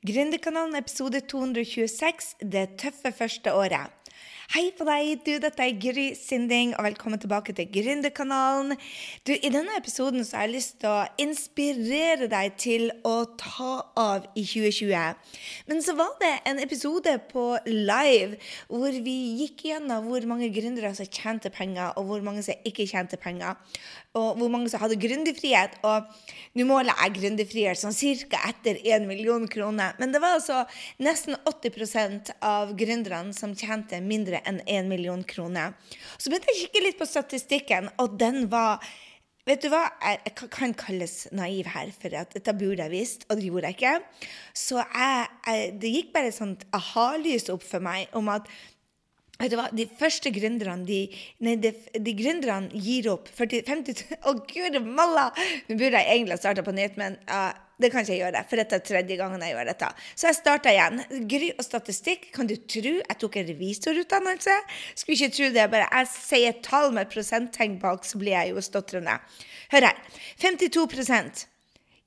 Gründerkanalen episode 226 Det tøffe første året. Hei på deg, du, dette er Gry Sinding, og velkommen tilbake til Gründerkanalen. Du, I denne episoden så har jeg lyst til å inspirere deg til å ta av i 2020. Men så var det en episode på live hvor vi gikk gjennom hvor mange gründere som tjente penger, og hvor mange som ikke tjente penger. Og hvor mange som hadde gründerfrihet. Og nå måler jeg gründerfrihet sånn ca. etter 1 million kroner. Men det var altså nesten 80% av gründerne som tjente mindre enn 1 million kroner. Så begynte jeg å kikke litt på statistikken, og den var Vet du hva, jeg kan kalles naiv her, for dette burde jeg visst, og det gjorde jeg ikke. Så jeg, jeg, det gikk bare et sånt aha-lys opp for meg om at Vet du hva, De første gründerne de, nei, de, de gründerne gir opp 40, 50 Å, gud malla! Nå burde jeg egentlig ha starta på nytt, men uh, det kan ikke jeg gjøre. For dette er tredje gangen jeg gjør dette. Så jeg starta igjen. Gry og statistikk, kan du tro jeg tok en revisorutdannelse? Skulle ikke tro det. Bare jeg sier tall med prosenttegn bak, så blir jeg jo stotrende. Hør her. 52%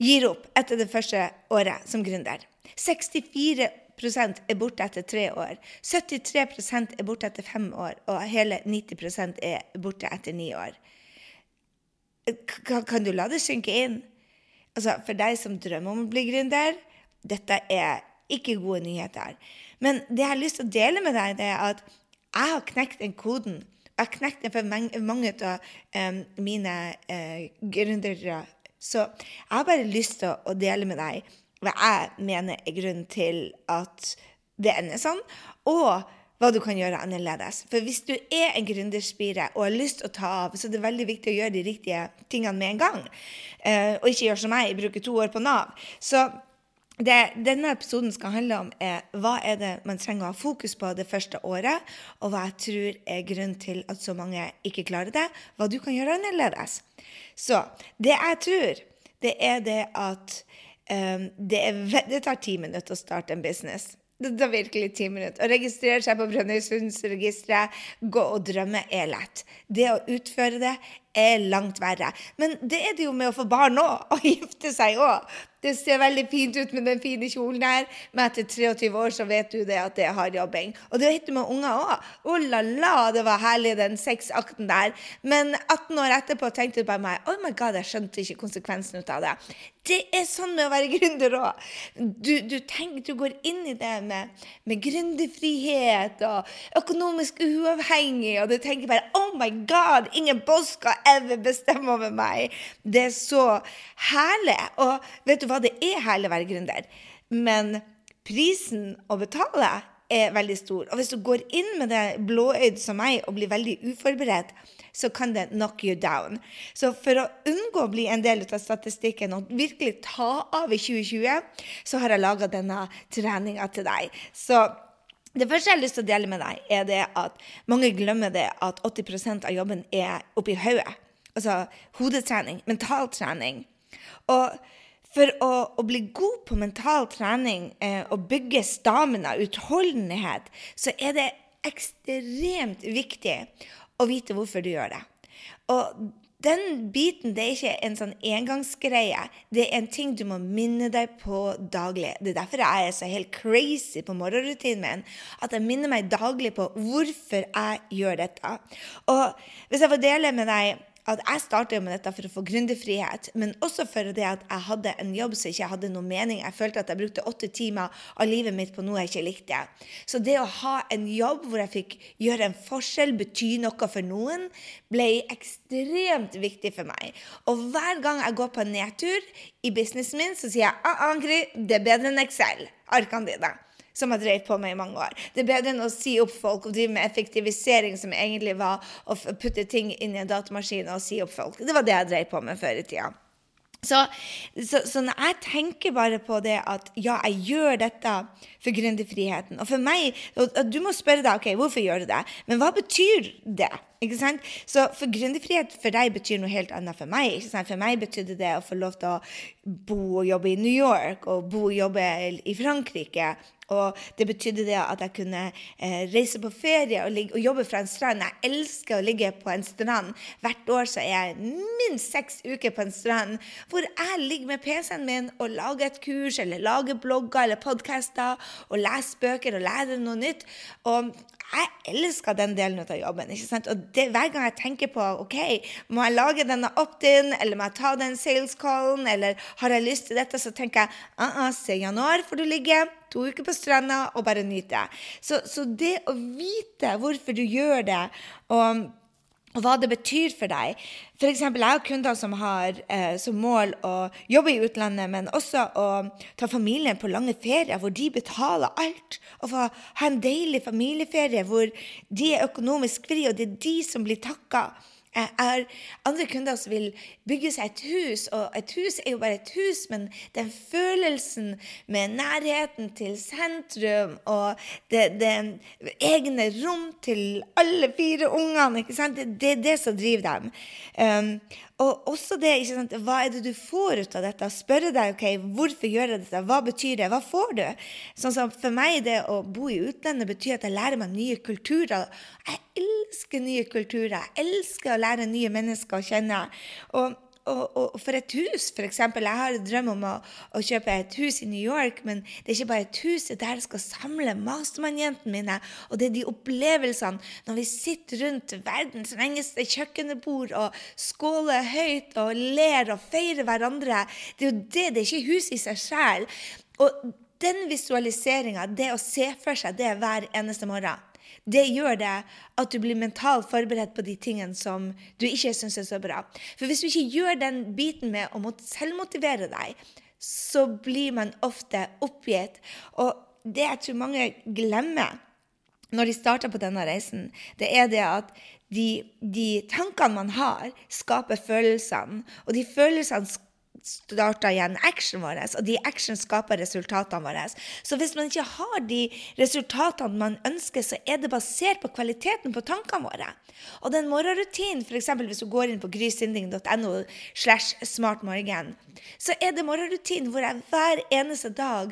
gir opp etter det første året som gründer. 64% er borte etter tre år. 73% er borte etter fem år, og hele 90% er borte etter ni år. Kan du la det synke inn? Altså, For deg som drømmer om å bli gründer, dette er ikke gode nyheter. Men det jeg har lyst til å dele med deg, det er at jeg har knekt den koden. Jeg har knekt den for mange av um, mine uh, gründere. Så jeg har bare lyst til å dele med deg hva jeg mener er grunnen til at det ender sånn, og hva du kan gjøre annerledes. For hvis du er en gründerspire og har lyst til å ta av, så er det veldig viktig å gjøre de riktige tingene med en gang. Eh, og ikke gjøre som meg, bruke to år på Nav. Så det denne episoden skal handle om, er hva er det man trenger å ha fokus på det første året, og hva jeg tror er grunnen til at så mange ikke klarer det, hva du kan gjøre annerledes. Så det jeg tror, det er det at Um, det, er, det, tar ti minutter å starte en business. Det tar virkelig ti minutter. Å registrere seg på Brønnøysundsregisteret, gå og drømme, er lett. Det å utføre det er langt verre. Men det er det jo med å få barn òg, og gifte seg òg. Det ser veldig fint ut med den fine kjolen her, men etter 23 år så vet du det at det er hard jobbing. Og det vet du med unger òg. Oh la la, det var herlig den sexakten der. Men 18 år etterpå tenkte du bare meg Oh my god, jeg skjønte ikke konsekvensen ut av det. Det er sånn med å være gründer òg. Du, du, du, går inn i det med, med gründerfrihet og økonomisk uavhengig, og du tenker bare Oh my god, ingen boss skal ever bestemme over meg. Det er så herlig. Og vet du hva? det er herlig å være gründer. Men prisen å betale er veldig stor. Og hvis du går inn med det blåøyd som meg og blir veldig uforberedt, så kan det knock you down. Så for å unngå å bli en del av statistikken og virkelig ta av i 2020, så har jeg laga denne treninga til deg. Så det første jeg har lyst til å dele med deg, er det at mange glemmer det at 80% av jobben er oppi hodet. Altså hodetrening, mentaltrening. Og for å, å, bli god på mental trening eh, og bygge stamina, utholdenhet, så er det ekstremt viktig å vite hvorfor du gjør det. Og den biten det er ikke en sånn engangsgreie. Det er en ting du må minne deg på daglig. Det er derfor jeg er så helt crazy på morgenrutinen min. At jeg minner meg daglig på hvorfor jeg gjør dette. Og hvis jeg får dele med deg at jeg startet med dette for å få gründerfrihet, men også for det at jeg hadde en jobb som ikke hadde noe mening. Jeg følte at jeg brukte åtte timer av livet mitt på noe jeg ikke likte. Så det å ha en jobb hvor jeg fikk gjøre en forskjell, bety noe for noen, ble ekstremt viktig for meg. Og hver gang jeg går på en nedtur i businessen min, så sier jeg ah, Angrid, det er bedre enn Excel. Arkene dine som har drevet på med i mange år. Det er bedre enn å si opp folk og drive med effektivisering, som egentlig var å putte ting inn i en datamaskin og si opp folk. Det var det jeg drev på med før i tida. Så, så, så, når jeg tenker bare på det at ja, jeg gjør dette for gründerfriheten Og for meg og Du må spørre deg ok, hvorfor gjør du det, men hva betyr det? Ikke sant? Så for gründerfrihet for deg betyr noe helt annet for meg. Ikke sant? For meg betydde det å få lov til å bo og jobbe i New York og bo og jobbe i Frankrike. Og det betydde det at jeg kunne eh, reise på ferie og, ligge, og, jobbe fra en strand. Jeg elsker å ligge på en strand. Hvert år så er jeg minst seks uker på en strand hvor jeg ligger med PC-en min og lager et kurs eller lager blogger eller podkaster og leser bøker og lærer noe nytt. Og jeg elsker den delen av jobben. ikke sant? Og det, Hver gang jeg tenker på ok, må jeg lage denne opt-in, eller må jeg ta den sales callen, eller har jeg lyst til dette, så tenker jeg uh -uh, se januar får du ligge to uker på stranda og bare nyte. Så, så det å vite hvorfor du gjør det, og og hva det betyr for deg. Eksempel, jeg har kunder som har eh, som mål å jobbe i utlandet, men også å ta familien på lange ferier hvor de betaler alt. Og få ha en deilig familieferie hvor de er økonomisk fri, og det er de som blir takka. Jeg har andre kunder som vil bygge seg et hus, og et hus er jo bare et hus, men den følelsen med nærheten til sentrum og det, det egne rom til alle fire ungene, det, det, er det som driver dem. Um, og også det, ikke sant, Hva er det du får ut av dette? Spørre deg ok, hvorfor gjør jeg dette, hva betyr det, hva får du? Sånn som For meg det å bo i utlandet betyr at jeg lærer meg nye kulturer. Jeg elsker nye kulturer. Jeg elsker å lære nye mennesker å kjenne. Og og, for et hus, f.eks. Jeg har en drøm om å, å, kjøpe et hus i New York, men det er ikke bare et hus, det er der jeg skal samle mastermann-jentene mine. Og det er de opplevelsene når vi sitter rundt verdens lengste kjøkkenbord og skåler høyt og ler og feirer hverandre. Det er jo det, det er ikke hus i seg sjøl. Og den visualiseringa, det å se for seg det hver eneste morgen det gjør det at du blir mentalt forberedt på de tingene som du ikke syns er så bra. For hvis du ikke gjør den biten med å selvmotivere deg, så blir man ofte oppgitt. Og det jeg tror mange glemmer når de starter på denne reisen, det er det at de, de tankene man har, skaper følelsene. Og de følelsene starter igjen actionen vår, og de action skaper resultatene våre. Så hvis man ikke har de resultatene man ønsker, så er det basert på kvaliteten på tankene våre. Og den morgenrutinen, f.eks. hvis du går inn på grysynding.no slash smartmorgen, så er det morgenrutinen hvor jeg hver eneste dag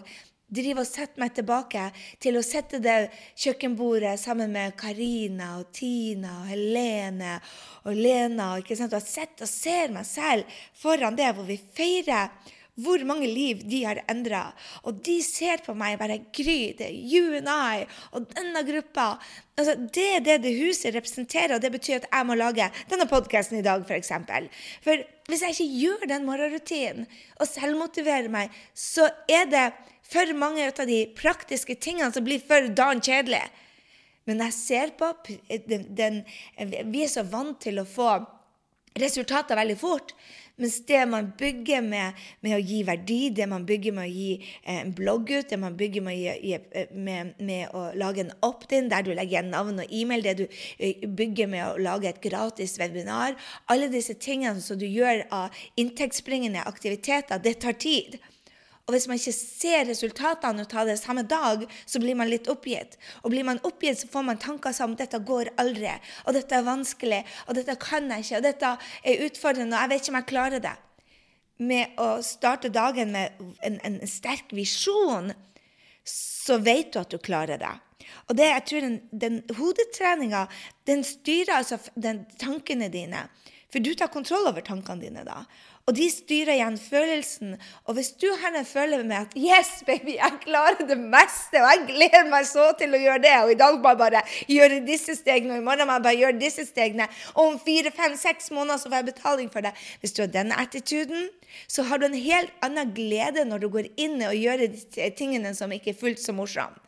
drive og sette meg tilbake til å sette det kjøkkenbordet sammen med Karina og Tina og Helene og Lena. ikke sant? Og jeg sitter og ser meg selv foran det, hvor vi feirer hvor mange liv de har endra. Og de ser på meg bare Gry, det er you and I og denne gruppa. Altså, det er det det huset representerer, og det betyr at jeg må lage denne podkasten i dag, f.eks. For, eksempel. for hvis jeg ikke gjør den morgenrutinen og selvmotiverer meg, så er det for mange av de praktiske tingene som blir for dagen kjedelige. Men jeg ser på den, den, Vi er så vant til å få resultater veldig fort. Mens det man bygger med, med, å gi verdi, det man bygger med å gi eh, en blogg ut, det man bygger med gi, eh, med, med å lage en opt-in der du legger igjen navn og e-mail, det du eh, bygger med å lage et gratis webinar Alle disse tingene som du gjør av inntektsbringende aktiviteter, det tar tid. Og hvis man ikke ser resultatene av det samme dag, så blir man litt oppgitt. Og blir man oppgitt, så får man tanker som dette går aldri, og dette er vanskelig, og dette kan jeg ikke, og dette er utfordrende, og jeg vet ikke om jeg klarer det. Med å starte dagen med en, en sterk visjon, så vet du at du klarer det. Og det, jeg tror den, den hodetreninga, den styrer altså den, tankene dine. For du tar kontroll over tankene dine da. Og de styrer igjen følelsen. Og hvis du her føler med at 'Yes, baby, jeg klarer det meste', og jeg gleder meg så til å gjøre det, og i dag jeg bare gjøre disse stegene, og i morgen jeg bare gjøre disse stegene, og om fire, fem, seks måneder så får jeg betaling for det Hvis du har denne attituden, så har du en helt annen glede når du går inn og gjør tingene som ikke er fullt så morsomme.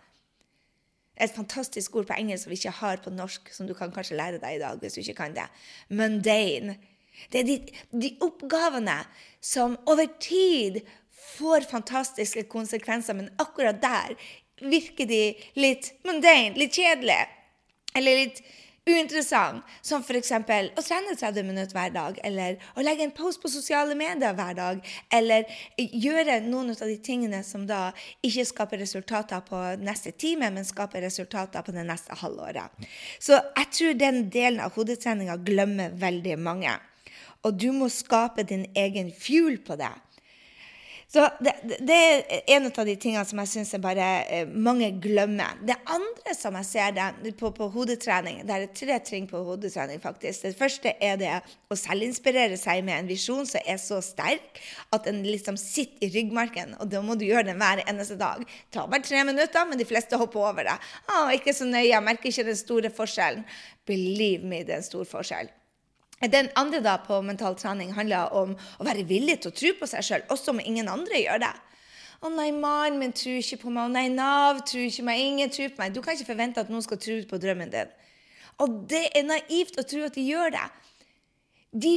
Et fantastisk ord på engelsk som vi ikke har på norsk, som du kan kanskje lære deg i dag hvis du ikke kan det. Mundane. Det er de, de oppgavene som over tid får fantastiske konsekvenser, men akkurat der virker de litt mundane, litt kjedelige. Eller litt uinteressant, som f.eks. å trene 30 minutter hver dag, eller å legge en post på sosiale medier hver dag, eller gjøre noen av de tingene som da ikke skaper resultater på neste time, men skaper resultater på det neste halvåret. Så jeg tror den delen av hodetreninga glemmer veldig mange og du må skape din egen fuel på det. Så det, det, er en av de tingene som jeg syns eh, mange glemmer. Det andre som jeg ser det på, på hodetrening, det er tre ting på hodetrening, faktisk. Det første er det å selvinspirere seg med en visjon som er så sterk at den liksom sitter i ryggmarken. Og da må du gjøre den hver eneste dag. Det tar bare tre minutter, men de fleste hopper over det. Å, ikke så nøye, jeg merker ikke den store forskjellen. Believe me, det er en stor forskjell. Den andre da på mental trening handler om å være villig til å tro på seg sjøl, også om ingen andre gjør det. Å nei, mannen min tror ikke på meg. Å nei, Nav tror ikke meg. Ingen tror på meg. Du kan ikke forvente at noen skal tro på drømmen din. Og det er naivt å tro at de gjør det. De,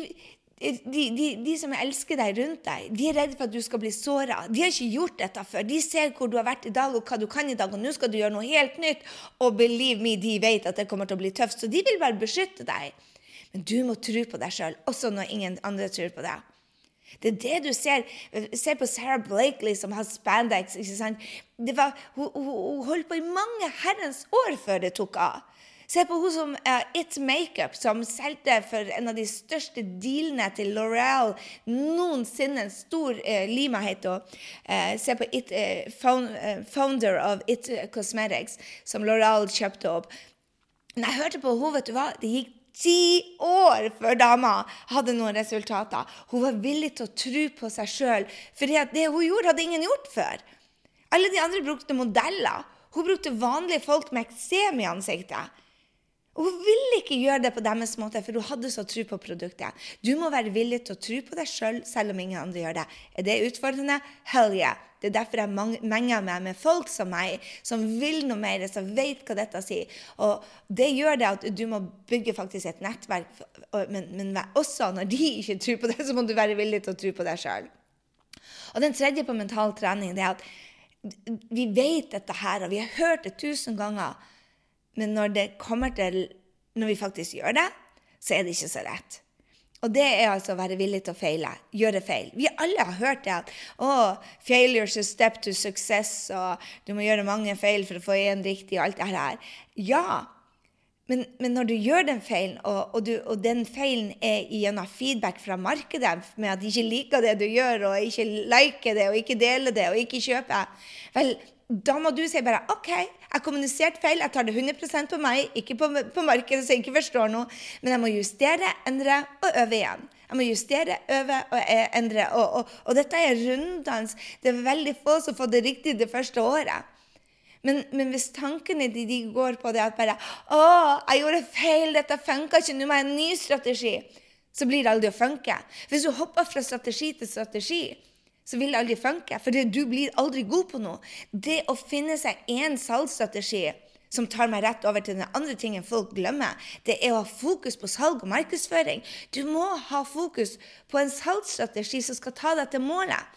de, de, de, som elsker deg rundt deg, de er redde for at du skal bli såra. De har ikke gjort dette før. De ser hvor du har vært i dag, og hva du kan i dag, og nå skal du gjøre noe helt nytt. Og believe me, de vet at det kommer til å bli tøft, så de vil bare beskytte deg. Men du må tro på deg sjøl, også når ingen andre tror på deg. Det er det du ser. Se på Sarah Blakely, som har spandex. Var, hun, hun, holdt på i mange herrens år før det tok av. Se på hun som uh, It Makeup, som solgte for en av de største dealene til L'Oreal noensinne. En stor uh, Lima heter hun. Uh, se på It, found, founder of It Cosmetics, som L'Oreal kjøpte opp. Når jeg hørte på henne, vet du hva, det gikk ti år før dama hadde noen resultater. Hun var villig til å tro på seg sjøl, for det hun gjorde, hadde ingen gjort før. Alle de andre brukte modeller. Hun brukte vanlige folk med eksem i ansiktet. Hun ville ikke gjøre det på deres måte, for hun hadde så tro på produktet. Du må være villig til å tro på deg sjøl, selv, selv om ingen andre gjør det. Er det utfordrende? Hell yeah. Det er derfor jeg menger meg med folk som meg, som vil noe mer, som vet hva dette sier. Og det gjør det at du må bygge faktisk et nettverk, men, men også når de ikke tror på det, så må du være villig til å tro på deg sjøl. Og den tredje på mental trening det er at vi vet dette her, og vi har hørt det tusen ganger. Men når det kommer til når vi faktisk gjør det, så er det ikke så rett. Og det er altså å være villig til å feile. Gjøre feil. Vi alle har hørt det at oh, 'failure's a step to success', og 'du må gjøre mange feil for å få én riktig', og alt det her. Ja, men, men, når du gjør den feilen, og, og, du, og, den feilen er gjennom feedback fra markedet med at de ikke liker det du gjør, og ikke liker det, og ikke deler det, og ikke kjøper Vel, da må du si bare OK, jeg kommuniserte feil, jeg tar det 100 på meg, ikke på, på markedet, jeg ikke forstår noe. Men jeg må justere, endre og øve igjen. Jeg må justere, øve og e, endre. Og, og, og dette er runddans. Det er veldig få som får det riktig det første året. Men, men, hvis tankene de, de går på det at bare 'Å, jeg gjorde feil, dette funka ikke, nå må jeg ha en ny strategi', så blir det aldri å funke. Hvis du hopper fra strategi til strategi, så vil det aldri funke. For du blir aldri god på noe. Det å finne seg én salgsstrategi som tar meg rett over til den andre tingen folk glemmer, det er å ha fokus på salg og markedsføring. Du må ha fokus på en salgsstrategi som skal ta deg til målet.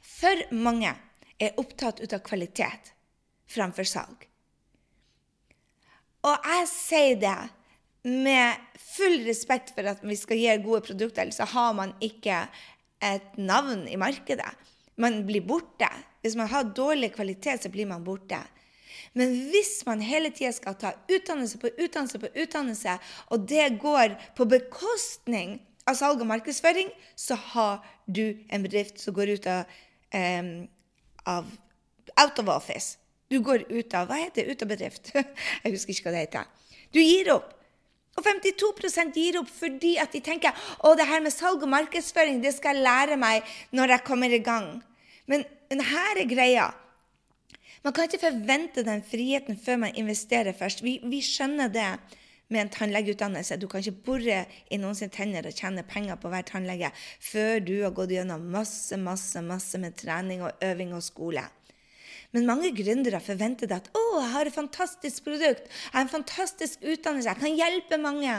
For mange er opptatt ut av kvalitet framfor salg. Og jeg sier det med full respekt for at vi skal gi gode produkter, så har man ikke et navn i markedet. Man blir borte. Hvis man har dårlig kvalitet, så blir man borte. Men hvis man hele tida skal ta utdannelse på utdannelse på utdannelse, og det går på bekostning av salg og markedsføring, så har du en bedrift som går ut av, um, av Out of office. Du går ut av Hva heter det? Ut av bedrift? Jeg husker ikke hva det heter. Du gir opp. Og 52% gir opp fordi at de tenker å, det her med salg og markedsføring det skal jeg lære meg når jeg kommer i gang. Men, men her er greia. Man kan ikke forvente den friheten før man investerer først. Vi, vi skjønner det med en tannlegeutdannelse. Du kan ikke bore i noens tenner og tjene penger på hver tannlege før du har gått gjennom masse, masse, masse med trening og øving og skole. Men mange gründere forventer at å, jeg har et fantastisk produkt, jeg har en fantastisk utdannelse, jeg kan hjelpe mange.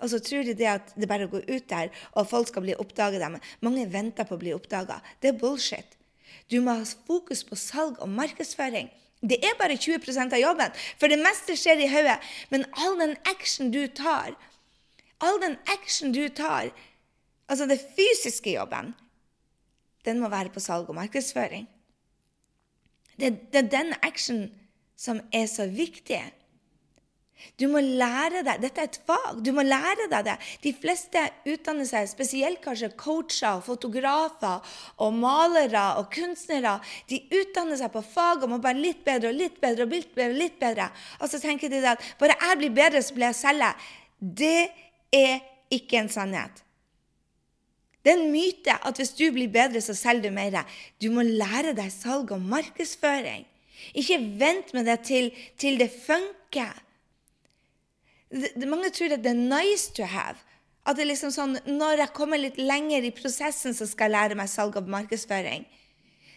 Og så tror de det at det bare går ut der, og folk skal bli oppdaget. Dem. Mange venter på å bli oppdaga. Det er bullshit. Du må ha fokus på salg og markedsføring. Det er bare 20% av jobben, for det meste skjer i hodet. Men all den action du tar, all den action du tar, altså den fysiske jobben, den må være på salg og markedsføring. Det, det er den actionen som er så viktig. Du må lære deg Dette er et fag. Du må lære deg det. De fleste utdanner seg, spesielt kanskje coacher, fotografer og malere og kunstnere. De utdanner seg på fag og må bare litt bedre og litt bedre og litt bedre. Og litt bedre. Og så tenker de at bare jeg blir bedre, så blir jeg selge. Det er ikke en sannhet. Det er en myte at hvis du blir bedre, så selger du mer. Du må lære deg salg og markedsføring. Ikke vent med det til, til det funker Mange tror at det er nice to have. At det er liksom sånn, Når jeg kommer litt lenger i prosessen, så skal jeg lære meg salg og markedsføring.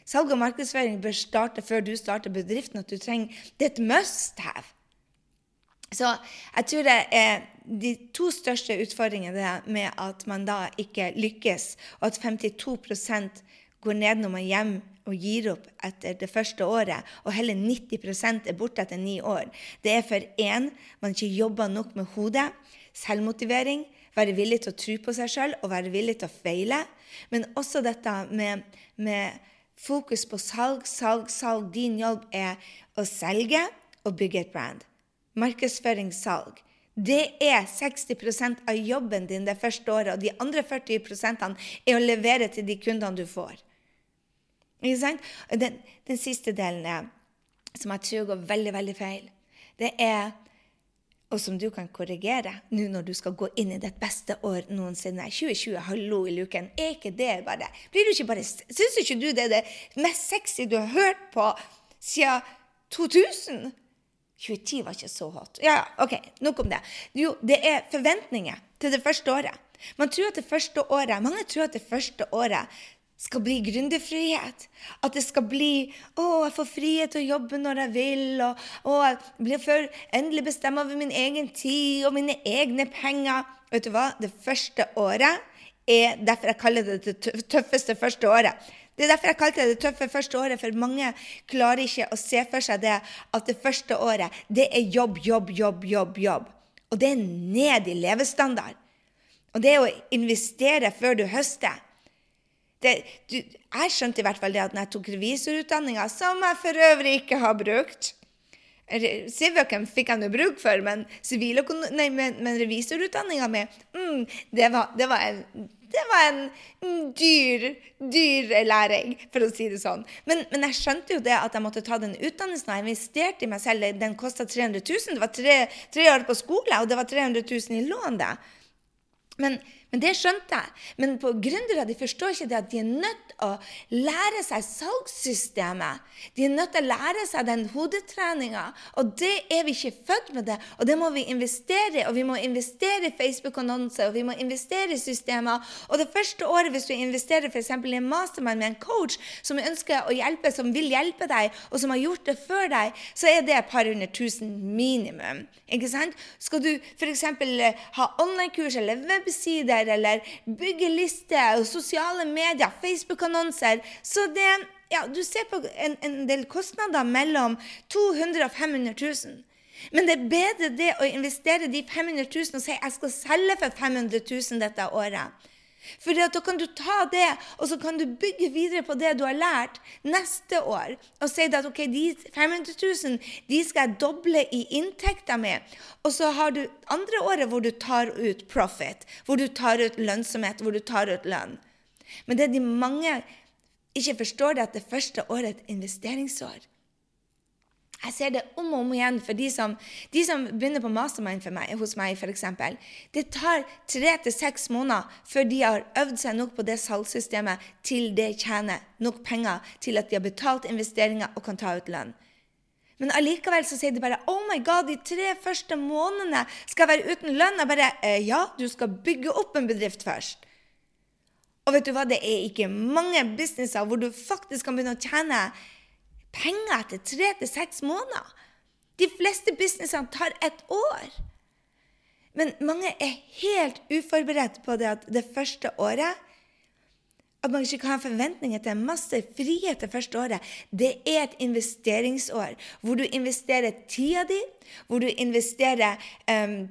Salg og markedsføring bør starte før du starter bedriften. at du trenger, Det er et must have. Så jeg tror det er de to største utfordringene med at man da ikke lykkes, og at 52% går nedenom og hjem og gir opp etter det første året, og hele 90% er borte etter ni år. Det er for én man ikke jobber nok med hodet, selvmotivering, være villig til å tro på seg sjøl og være villig til å feile. Men også dette med, med fokus på salg, salg, salg. Din jobb er å selge og bygge et brand. Markedsføring, salg. Det er 60% av jobben din det første året, og de andre 40% er å levere til de kundene du får. Ikke sant? Den, den siste delen er, som jeg tror går veldig, veldig feil, det er og som du kan korrigere nå når du skal gå inn i ditt beste år noensinne. 2020, hallo i luken. Er ikke det bare Blir du ikke bare Syns ikke du det er det mest sexy du har hørt på siden 2000? 2010 var ikke så hot. Ja, OK, nok om det. Jo, det er forventninger til det første året. Man tror at det første året, Mange tror at det første året skal bli gründerfrihet. At det skal bli å, jeg får frihet til å jobbe når jeg vil, og, og jeg blir før endelig bestemme over min egen tid og mine egne penger. Vet du hva? Det første året er derfor jeg kaller det det tøffeste første året. Det er derfor jeg kalte det det tøffe første året, for mange klarer ikke å se for seg det at det første året, det er jobb, jobb, jobb, jobb, jobb. Og det er ned i levestandard. Og det er å investere før du høster det, du, jeg skjønte i hvert fall det at når jeg tok revisorutdanninga, som jeg for øvrig ikke har brukt Civicum fikk jeg noe bruk for, men, nei, men, men revisorutdanninga mi mm, det, det, var en, det var en dyr, dyr læring, for å si det sånn. Men, men, jeg skjønte jo det at jeg måtte ta den utdannelsen. Jeg investerte i meg selv. Den kosta 300 000. Det var tre, tre, år på skole, og det var 300 000 i lån. det. Men, men, det skjønte jeg. Men på gründere de forstår ikke det at de er nødt til å lære seg salgssystemet. De er nødt til å lære seg den hodetreninga. Og det er vi ikke født med det. Og det må vi investere i. Og vi må investere i Facebook-annonser, og vi må investere i systemer. Og det første året, hvis du investerer f.eks. i en mastermind med en coach som ønsker å hjelpe, som vil hjelpe deg, og som har gjort det før deg, så er det et par hundre tusen minimum. Ikke sant? Skal du f.eks. ha online-kurs eller websider eller bygge lister sosiale medier, Facebook-annonser. Så det, ja, du ser på en, en del kostnader mellom 200 og 500 000. Men det er bedre det å investere de 500 000 og si jeg skal selge for 500 000 dette året. For da kan du ta det, og så kan du bygge videre på det du har lært neste år. Og si at ok, de 500 000 de skal jeg doble i inntekta mi. Og så har du andre året hvor du tar ut profit, hvor du tar ut lønnsomhet, hvor du tar ut lønn. Men det de mange ikke forstår, det at det første året er et investeringsår. Jeg ser det om og om igjen for de som, de som begynner på mastermind meg, hos meg, f.eks. Det tar tre til seks måneder før de har øvd seg nok på det salgssystemet til det tjener nok penger til at de har betalt investeringer og kan ta ut lønn. Men allikevel så sier de bare oh my god, de tre første månedene skal være uten lønn. Jeg bare eh, Ja, du skal bygge opp en bedrift først. Og vet du hva, det er ikke mange businesser hvor du faktisk kan begynne å tjene penger etter tre til seks måneder. De fleste businessene tar et år. Men mange er helt uforberedt på det at det første året At man ikke kan ha forventninger til masse frihet det første året. Det er et investeringsår hvor du investerer tida di, hvor du investerer um,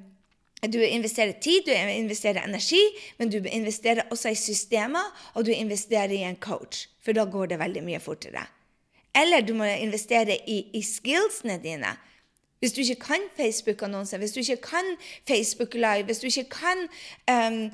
du investerer tid, du investerer energi, men du investerer også i systemer, og du investerer i en coach. For da går det veldig mye fortere. Eller du må investere i, i skillsene dine. Hvis du ikke kan Facebook-annonser, hvis du ikke kan Facebook Live, hvis du ikke kan um,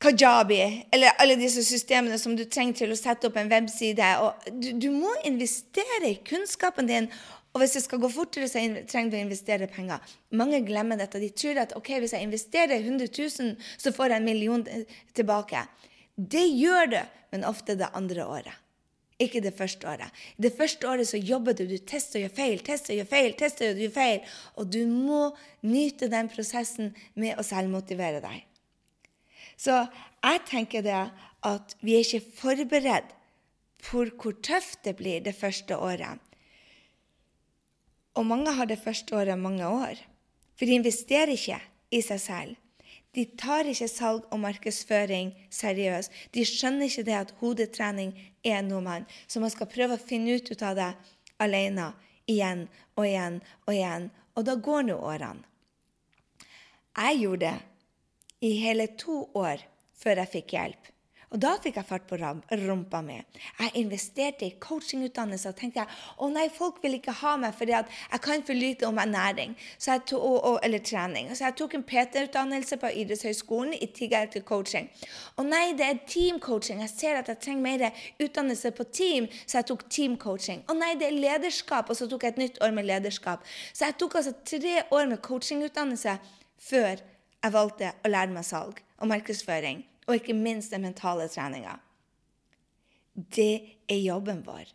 Kajabi, eller alle disse systemene som du trenger til å sette opp en webside. Du, du, må investere i kunnskapen din. Og hvis det skal gå fortere, så trenger du å investere penger. Mange glemmer dette. De tror at ok, hvis jeg investerer 100 000, så får jeg en million tilbake. Det gjør du, men ofte det andre året. Ikke det første året. Det første året så jobber du, du tester og gjør feil, tester og gjør feil, tester og gjør feil. Og du må nyte den prosessen med å selvmotivere deg. Så jeg tenker det at vi er ikke forberedt på hvor tøft det blir det første året. Og mange har det første året mange år. For de investerer ikke i seg selv. De tar ikke salg og markedsføring seriøst. De skjønner ikke det at hodetrening er noe man Så man skal prøve å finne ut av det alene igjen og igjen og igjen. Og da går nå årene. Jeg gjorde det i hele to år før jeg fikk hjelp. Og da fikk jeg fart på rumpa mi. Jeg investerte i coachingutdannelse og tenkte jeg, å nei, folk vil ikke ha meg fordi jeg kan for lite om ernæring tog, og, og, eller trening. Så jeg tok en PT-utdannelse på idrettshøyskolen i tillegg til coaching. Og nei, det er teamcoaching. Jeg ser at jeg trenger mer utdannelse på team, så jeg tok teamcoaching. Og nei, det er lederskap, og så tok jeg et nytt år med lederskap. Så jeg tok altså tre år med coachingutdannelse før jeg valgte å lære meg salg og markedsføring, og ikke minst den mentale treninga. Det er jobben vår.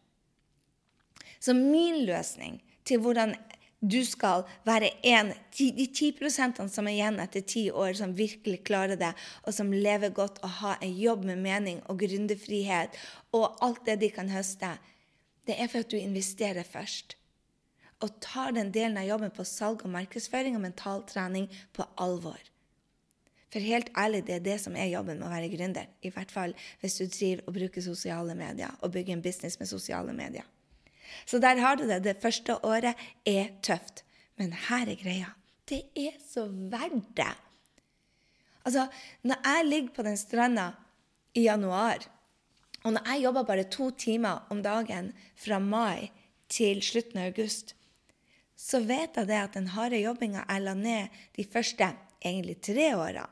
Så min løsning til hvordan du skal være en, de ti prosentene som er igjen etter ti år, som virkelig klarer det, og som lever godt og har en jobb med mening og gründerfrihet og alt det de kan høste, det er for at du investerer først. Og tar den delen av jobben på salg og markedsføring og mental trening på alvor. For helt ærlig, det er det som er jobben med å være gründer. I hvert fall hvis du driver og bruker sosiale medier og bygger en business med sosiale medier. Så der har du det. Det første året er tøft. Men her er greia. Det er så verdt det. Altså, når jeg ligger på den stranda i januar, og når jeg jobber bare to timer om dagen fra mai til slutten av august, så vet jeg det at den harde jobbinga jeg la ned de første egentlig tre årene,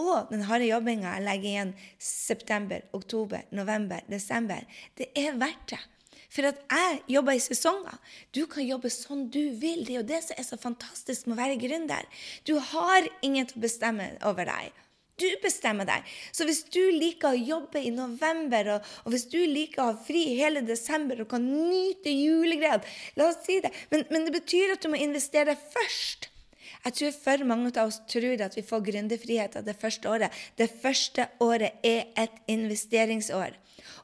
og den harde jobbinga jeg legger igjen september, oktober, november, desember, det er verdt det. For at jeg jobber i sesonger. Du kan jobbe sånn du vil. Det er jo det som er så fantastisk med å være gründer. Du har ingen til å bestemme over deg. Du bestemmer deg. Så hvis du liker å jobbe i november, og, og hvis du liker å ha fri hele desember og kan nyte julegreiene La oss si det. Men, men det betyr at du må investere først. Jeg tror for mange av oss tror at vi får gründerfrihet det første året. Det første året er et investeringsår.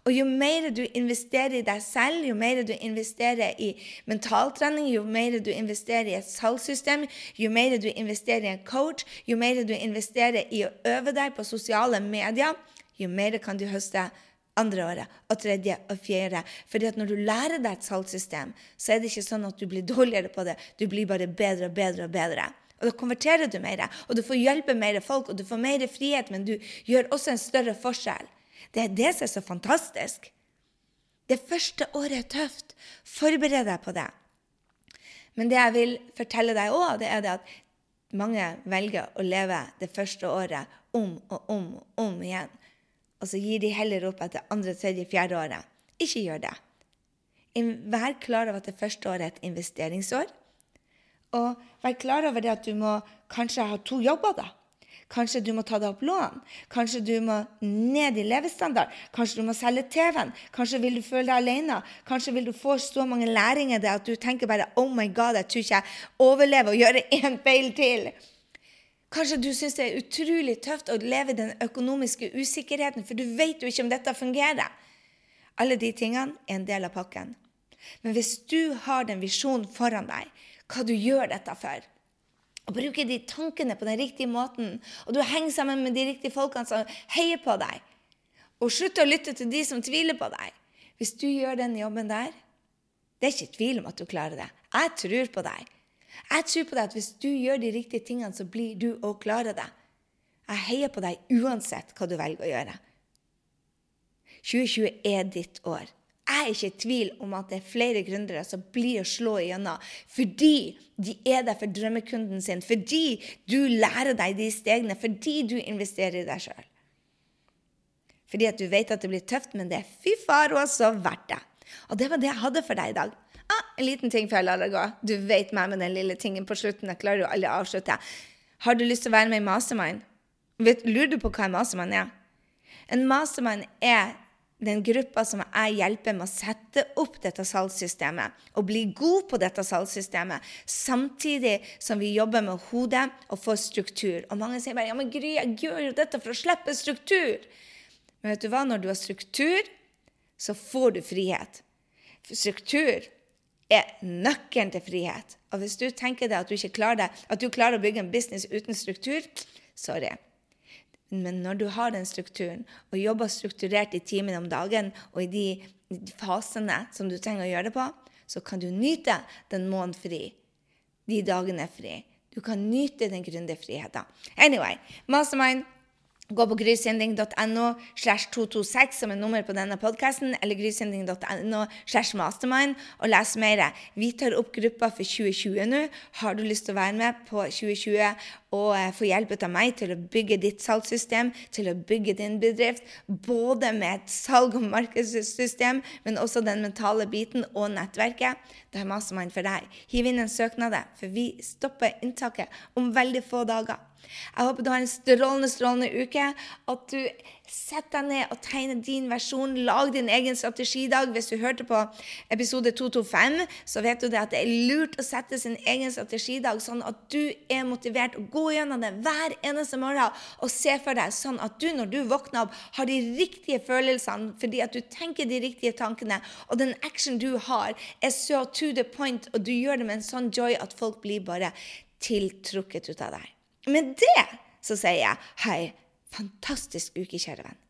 Og jo mer du investerer i deg selv, jo mer du investerer i mentaltrening, jo mer du investerer i et salgssystem, jo mer du investerer i en coach, jo mer du investerer i å øve deg på sosiale medier, jo mer kan du høste andre året og tredje og fjerde. Fordi at når du lærer deg et salgssystem, så er det ikke sånn at du blir dårligere på det. Du blir bare bedre og bedre og bedre. Og da konverterer du mer, og du får hjelpe mer folk, og du får mer frihet, men du gjør også en større forskjell. Det er det som er så fantastisk. Det første året er tøft. Forbered deg på det. Men det jeg vil fortelle deg òg, det er det at mange velger å leve det første året om og om og om igjen. Og så gir de heller opp etter andre, tredje, fjerde året. Ikke gjør det. Vær klar over at det første året er et investeringsår. Og vær klar over det at du må kanskje ha to jobber, da. Kanskje du må ta deg opp lån. Kanskje du må ned i levestandard. Kanskje du må selge TV-en. Kanskje vil du føle deg alene. Kanskje vil du få så mange læringer at du tenker bare Oh my God, jeg tror ikke jeg overlever å gjøre én feil til. Kanskje du syns det er utrolig tøft å leve den økonomiske usikkerheten, for du vet jo ikke om dette fungerer. Alle de tingene er en del av pakken. Men hvis du har den visjonen foran deg, hva du gjør dette for. Og bruke de tankene på den riktige måten, og du henger sammen med de riktige folkene som heier på deg. Og slutt å lytte til de som tviler på deg. Hvis du gjør den jobben der, det er ikke tvil om at du klarer det. Jeg tror på deg. Jeg tror på deg at hvis du gjør de riktige tingene, så blir du og klare det. Jeg heier på deg uansett hva du velger å gjøre. 2020 er ditt år. Jeg er ikke i tvil om at det er flere gründere som blir å slå igjennom fordi de er der for drømmekunden sin, fordi du lærer deg de stegene, fordi du investerer i deg sjøl. Fordi at du vet at det blir tøft, men det er fy far også verdt det. Og det var det jeg hadde for deg i dag. Ah, en liten ting før jeg lar det gå. Du vet meg med den lille tingen på slutten. Jeg klarer jo aldri å avslutte. Har du lyst til å være med i Mastermind? Lurer du på hva en mastermind er? En mastermind er den gruppa som jeg hjelper med å sette opp dette salgssystemet og bli god på dette salgssystemet, samtidig som vi jobber med hodet og får struktur. Og mange sier bare ja, men Gry, jeg gjør jo dette for å slippe struktur. Men vet du hva? Når du har struktur, så får du frihet. Struktur er nøkkelen til frihet. Og hvis du tenker deg at du ikke klarer det, at du klarer å bygge en business uten struktur, sorry. Men når du har den strukturen og jobber strukturert i timene om dagen og i de fasene som du trenger å gjøre det på, så kan du nyte den måneden fri. De dagene er fri. Du kan nyte den gründerfriheten. Anyway, Mastermind Gå på grysynding.no slash 226 som er nummer på denne podkasten, eller grysynding.no slash mastermind, og les mer. Vi tar opp gruppa for 2020 nå. Har du lyst til å være med på 2020 og eh, få hjelp av meg til å bygge ditt salgssystem, til å bygge din bedrift, både med et salg- og markedssystem, men også den mentale biten og nettverket, da er Mastermind for deg. Hiv inn en søknad, for vi stopper inntaket om veldig få dager. Jeg håper du har en strålende, strålende uke. At du setter deg ned og tegne din versjon. Lag din egen strategidag. Hvis du hørte på episode 225, så vet du det at det er lurt å sette sin egen strategidag, sånn at du er motivert og gå gjennom det hver eneste morgen og se for deg sånn at du, når du våkner opp, har de riktige følelsene fordi at du tenker de riktige tankene, og den action du har, er så to the point, og du gjør det med en sånn joy at folk blir bare tiltrukket ut av deg. Med det så sier jeg hei, fantastisk uke, kjære venn.